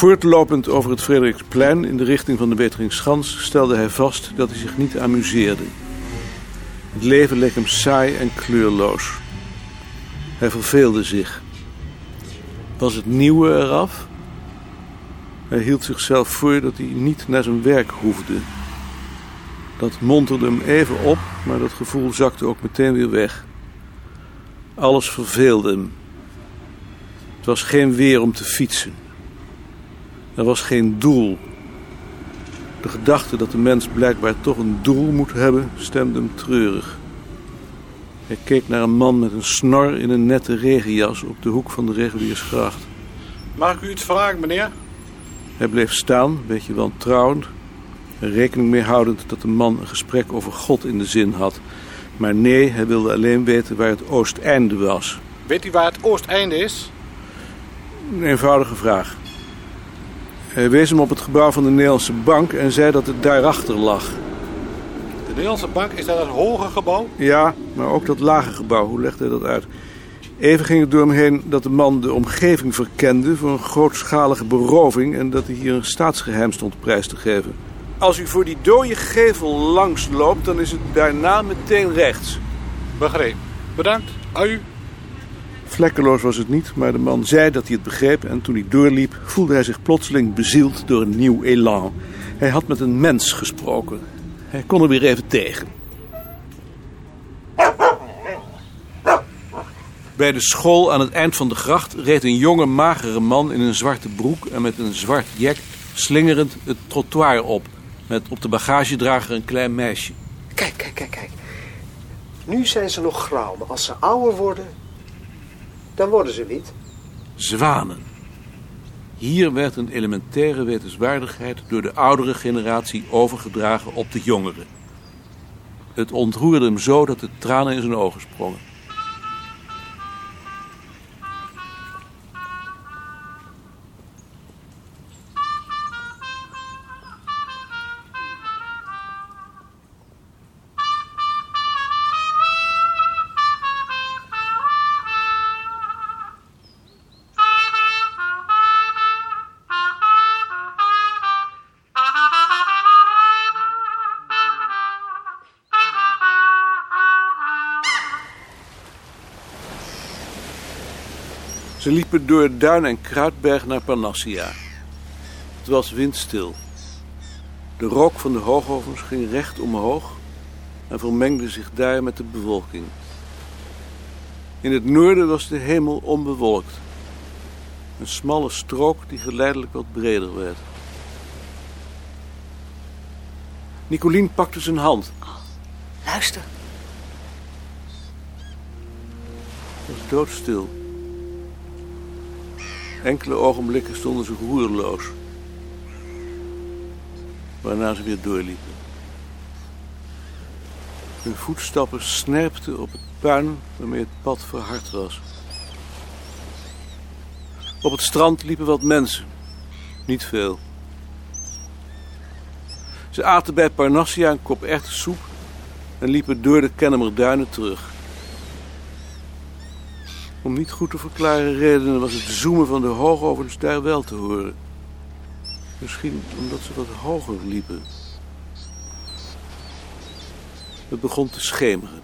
Voortlopend over het Frederiksplein in de richting van de Beteringschans stelde hij vast dat hij zich niet amuseerde. Het leven leek hem saai en kleurloos. Hij verveelde zich. Was het nieuwe eraf? Hij hield zichzelf voor dat hij niet naar zijn werk hoefde. Dat monterde hem even op, maar dat gevoel zakte ook meteen weer weg. Alles verveelde hem. Het was geen weer om te fietsen. Er was geen doel. De gedachte dat de mens blijkbaar toch een doel moet hebben, stemde hem treurig. Hij keek naar een man met een snor in een nette regenjas op de hoek van de reguliersgracht. Mag ik u iets vragen, meneer? Hij bleef staan, een beetje wantrouwend, er rekening mee houdend dat de man een gesprek over God in de zin had. Maar nee, hij wilde alleen weten waar het oosteinde was. Weet u waar het oosteinde is? Een eenvoudige vraag. Hij wees hem op het gebouw van de Nederlandse Bank en zei dat het daarachter lag. De Nederlandse Bank, is dat het hoge gebouw? Ja, maar ook dat lage gebouw. Hoe legde hij dat uit? Even ging het door hem heen dat de man de omgeving verkende voor een grootschalige beroving en dat hij hier een staatsgeheim stond prijs te geven. Als u voor die dode gevel langs loopt, dan is het daarna meteen rechts. Begreep. Bedankt. U. Vlekkeloos was het niet, maar de man zei dat hij het begreep en toen hij doorliep voelde hij zich plotseling bezield door een nieuw elan. Hij had met een mens gesproken. Hij kon er weer even tegen. Bij de school aan het eind van de gracht reed een jonge magere man in een zwarte broek en met een zwart jek slingerend het trottoir op. Met op de bagagedrager een klein meisje. Kijk, kijk, kijk, kijk. Nu zijn ze nog grauw, maar als ze ouder worden, dan worden ze wit. Zwanen. Hier werd een elementaire wetenswaardigheid door de oudere generatie overgedragen op de jongere. Het ontroerde hem zo dat de tranen in zijn ogen sprongen. Ze liepen door Duin en Kruidberg naar Panassia. Het was windstil. De rook van de hoogovens ging recht omhoog en vermengde zich daar met de bewolking. In het noorden was de hemel onbewolkt. Een smalle strook die geleidelijk wat breder werd. Nicolien pakte zijn hand. Luister. Het was doodstil. Enkele ogenblikken stonden ze roerloos. Waarna ze weer doorliepen. Hun voetstappen snerpten op het puin waarmee het pad verhard was. Op het strand liepen wat mensen. Niet veel. Ze aten bij Parnassia een kop soep en liepen door de Kennemerduinen terug. Om niet goed te verklaren redenen was het zoomen van de hoogovens daar wel te horen. Misschien omdat ze wat hoger liepen. Het begon te schemeren.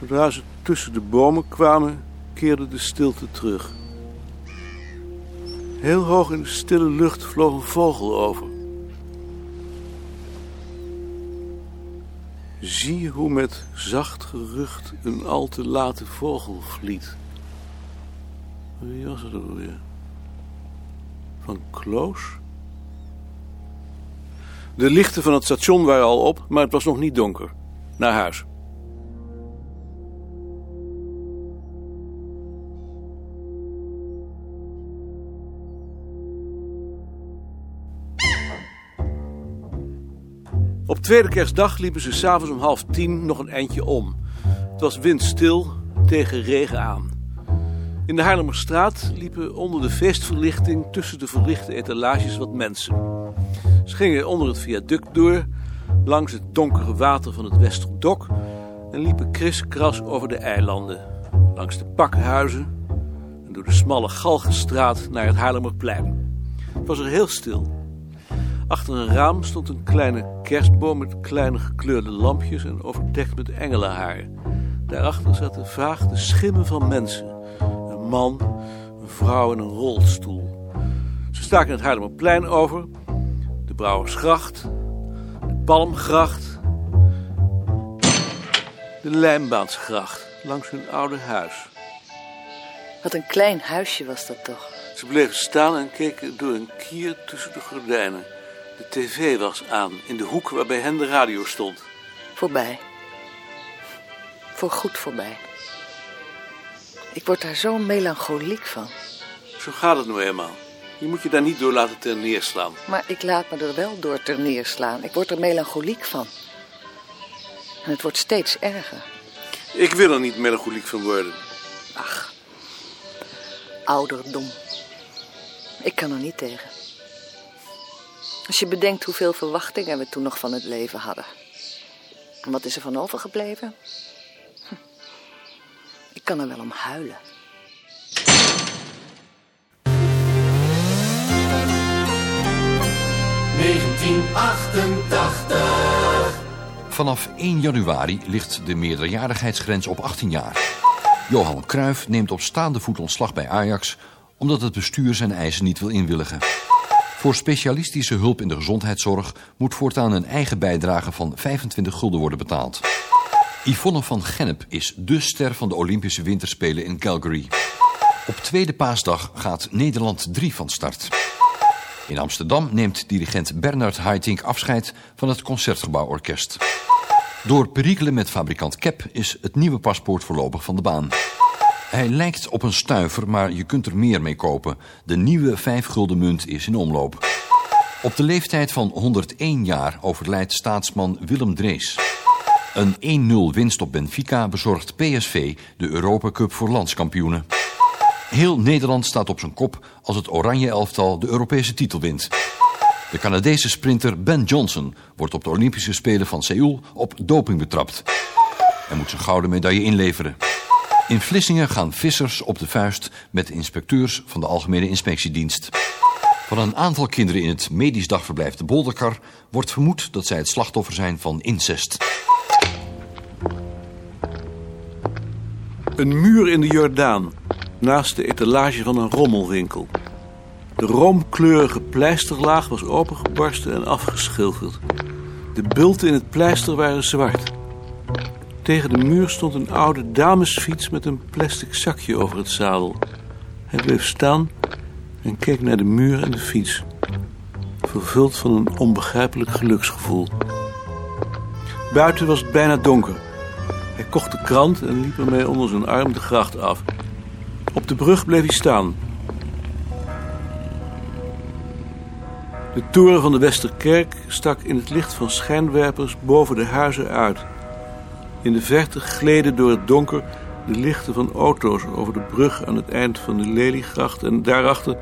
Zodra ze tussen de bomen kwamen, keerde de stilte terug. Heel hoog in de stille lucht vloog een vogel over. Zie hoe met zacht gerucht een al te late vogel vliet. Wie was het alweer? Van Kloos? De lichten van het station waren al op, maar het was nog niet donker. Naar huis. Op tweede kerstdag liepen ze s'avonds om half tien nog een eindje om. Het was windstil tegen regen aan. In de Haarlemmerstraat liepen onder de feestverlichting tussen de verlichte etalages wat mensen. Ze gingen onder het viaduct door, langs het donkere water van het Westerdok en liepen kriskras over de eilanden, langs de pakhuizen en door de smalle Galgenstraat naar het Haarlemmerplein. Het was er heel stil. Achter een raam stond een kleine kerstboom met kleine gekleurde lampjes en overdekt met engelenharen. Daarachter zaten vaag de schimmen van mensen. Een man, een vrouw en een rolstoel. Ze staken het Haarlemmerplein over, de Brouwersgracht, de Palmgracht, de Lijnbaansgracht langs hun oude huis. Wat een klein huisje was dat toch? Ze bleven staan en keken door een kier tussen de gordijnen. De tv was aan, in de hoek waar bij hen de radio stond. Voorbij. Voor goed voorbij. Ik word daar zo melancholiek van. Zo gaat het nou eenmaal. Je moet je daar niet door laten ter neerslaan. Maar ik laat me er wel door ter neerslaan. Ik word er melancholiek van. En het wordt steeds erger. Ik wil er niet melancholiek van worden. Ach, ouderdom. Ik kan er niet tegen. Als je bedenkt hoeveel verwachtingen we toen nog van het leven hadden. En wat is er van overgebleven? Hm. Ik kan er wel om huilen. Vanaf 1 januari ligt de meerderjarigheidsgrens op 18 jaar. Johan Cruijff neemt op staande voet ontslag bij Ajax... omdat het bestuur zijn eisen niet wil inwilligen. Voor specialistische hulp in de gezondheidszorg... moet voortaan een eigen bijdrage van 25 gulden worden betaald. Yvonne van Gennep is dé ster van de Olympische Winterspelen in Calgary. Op tweede paasdag gaat Nederland 3 van start. In Amsterdam neemt dirigent Bernard Haitink afscheid van het Concertgebouworkest. Door perikelen met fabrikant Kep is het nieuwe paspoort voorlopig van de baan. Hij lijkt op een stuiver, maar je kunt er meer mee kopen. De nieuwe 5 gulden munt is in omloop. Op de leeftijd van 101 jaar overlijdt staatsman Willem Drees. Een 1-0 winst op Benfica bezorgt PSV de Europa Cup voor landskampioenen. Heel Nederland staat op zijn kop als het oranje elftal de Europese titel wint. De Canadese sprinter Ben Johnson wordt op de Olympische Spelen van Seoul op doping betrapt. En moet zijn gouden medaille inleveren. In Vlissingen gaan vissers op de vuist met inspecteurs van de Algemene Inspectiedienst. Van een aantal kinderen in het medisch dagverblijf de Bolderkar wordt vermoed dat zij het slachtoffer zijn van incest. Een muur in de Jordaan, naast de etalage van een rommelwinkel. De roomkleurige pleisterlaag was opengebarsten en afgeschilderd. De bulten in het pleister waren zwart. Tegen de muur stond een oude damesfiets met een plastic zakje over het zadel. Hij bleef staan en keek naar de muur en de fiets. Vervuld van een onbegrijpelijk geluksgevoel. Buiten was het bijna donker. Hij kocht de krant en liep ermee onder zijn arm de gracht af. Op de brug bleef hij staan. De toren van de Westerkerk stak in het licht van schijnwerpers boven de huizen uit. In de verte gleden door het donker de lichten van auto's over de brug aan het eind van de Leliegracht en daarachter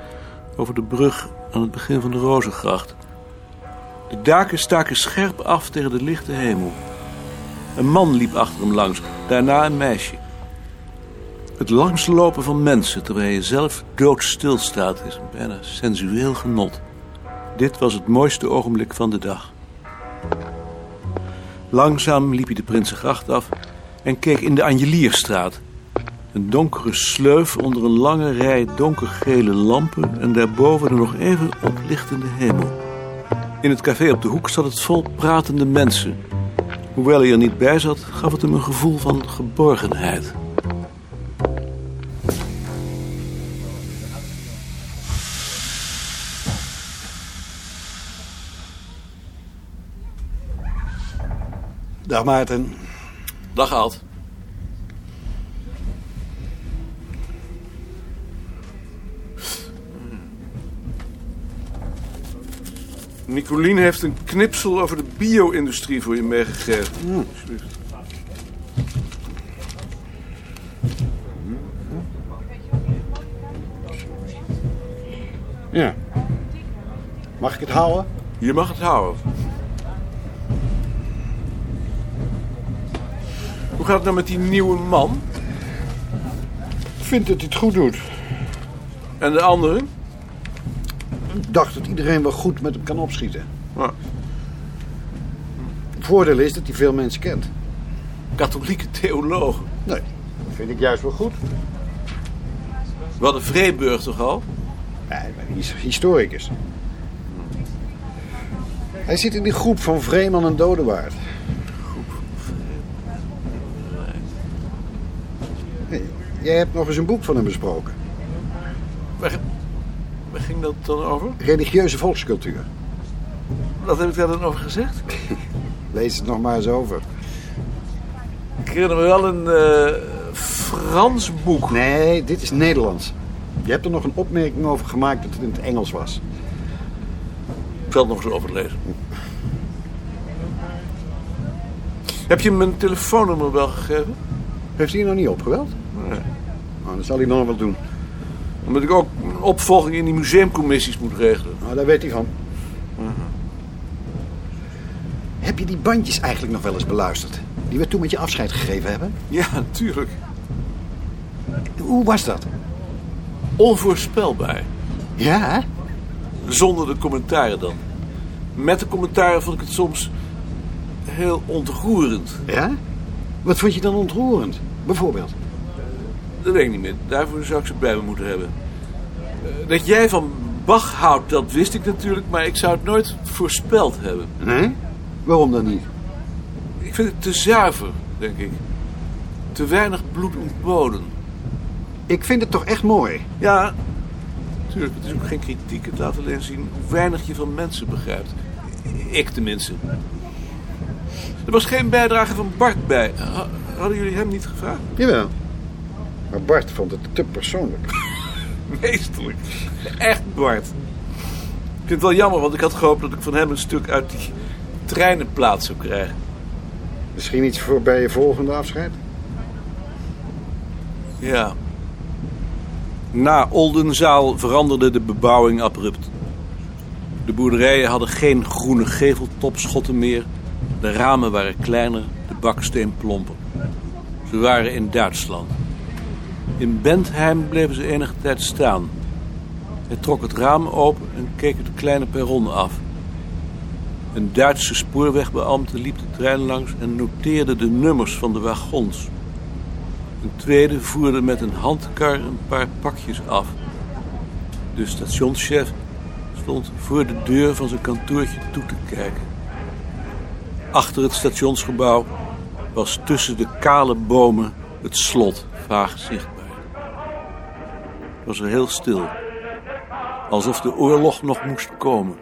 over de brug aan het begin van de Rozengracht. De daken staken scherp af tegen de lichte hemel. Een man liep achter hem langs, daarna een meisje. Het langslopen van mensen terwijl je zelf doodstil staat is een bijna sensueel genot. Dit was het mooiste ogenblik van de dag. Langzaam liep hij de Prinsengracht af en keek in de Angelierstraat. Een donkere sleuf onder een lange rij donkergele lampen en daarboven de nog even oplichtende hemel. In het café op de hoek zat het vol pratende mensen. Hoewel hij er niet bij zat, gaf het hem een gevoel van geborgenheid. Dag Maarten. Dag Alt. Nicolien heeft een knipsel over de bio-industrie voor je meegegeven. Alsjeblieft. Ja. Mag ik het houden? Je mag het houden. Hoe gaat het nou met die nieuwe man? Ik vind dat hij het goed doet. En de andere? Ik dacht dat iedereen wel goed met hem kan opschieten. Ja. Het voordeel is dat hij veel mensen kent. Katholieke theoloog. Nee, dat vind ik juist wel goed. We hadden Vreeburg toch al? Nee, maar hij is historicus. Hij zit in die groep van Vreeman en Dodewaard. Nee, jij hebt nog eens een boek van hem besproken. Waar, waar ging dat dan over? Religieuze volkscultuur. Wat heb ik daar dan over gezegd? Lees het nog maar eens over. Ik herinner me wel een eh, Frans boek. Nee, dit is Nederlands. Je hebt er nog een opmerking over gemaakt dat het in het Engels was. Ik zal het nog eens overlezen. Heb je mijn telefoonnummer wel gegeven? Heeft hij je nog niet opgebeld? Nou, dat zal hij nog wel doen. Omdat ik ook een opvolging in die museumcommissies moet regelen. Nou, daar weet hij van. Heb je die bandjes eigenlijk nog wel eens beluisterd? Die we toen met je afscheid gegeven hebben? Ja, natuurlijk. Hoe was dat? Onvoorspelbaar. Ja, hè? Zonder de commentaren dan. Met de commentaren vond ik het soms heel ontroerend. Ja? Wat vond je dan ontroerend? Bijvoorbeeld? Dat weet ik niet meer. Daarvoor zou ik ze bij me moeten hebben. Eh, Dat jij van Bach houdt, dat wist ik natuurlijk, maar ik zou het nooit voorspeld hebben. Nee? Waarom dan niet? Ik vind het te zuiver, denk ik. Te weinig bloed ontboden. Ik vind het toch echt mooi. Ja, natuurlijk, het is ook geen kritiek. Het laat alleen zien hoe weinig je van mensen begrijpt. Ik tenminste. Er was geen bijdrage van Bart bij. Ha- Hadden jullie hem niet gevraagd? Jawel. Maar Bart vond het te persoonlijk. Meesterlijk. Echt Bart. Ik vind het wel jammer, want ik had gehoopt dat ik van hem een stuk uit die treinenplaats zou krijgen. Misschien iets voor bij je volgende afscheid? Ja. Na Oldenzaal veranderde de bebouwing abrupt. De boerderijen hadden geen groene geveltopschotten meer. De ramen waren kleiner, de baksteen plomper. Ze waren in Duitsland. In Bentheim bleven ze enige tijd staan. Hij trok het raam open en keek het kleine perron af. Een Duitse spoorwegbeambte liep de trein langs en noteerde de nummers van de wagons. Een tweede voerde met een handkar een paar pakjes af. De stationschef stond voor de deur van zijn kantoortje toe te kijken. Achter het stationsgebouw was tussen de kale bomen het slot vaag zichtbaar. Het was er heel stil, alsof de oorlog nog moest komen.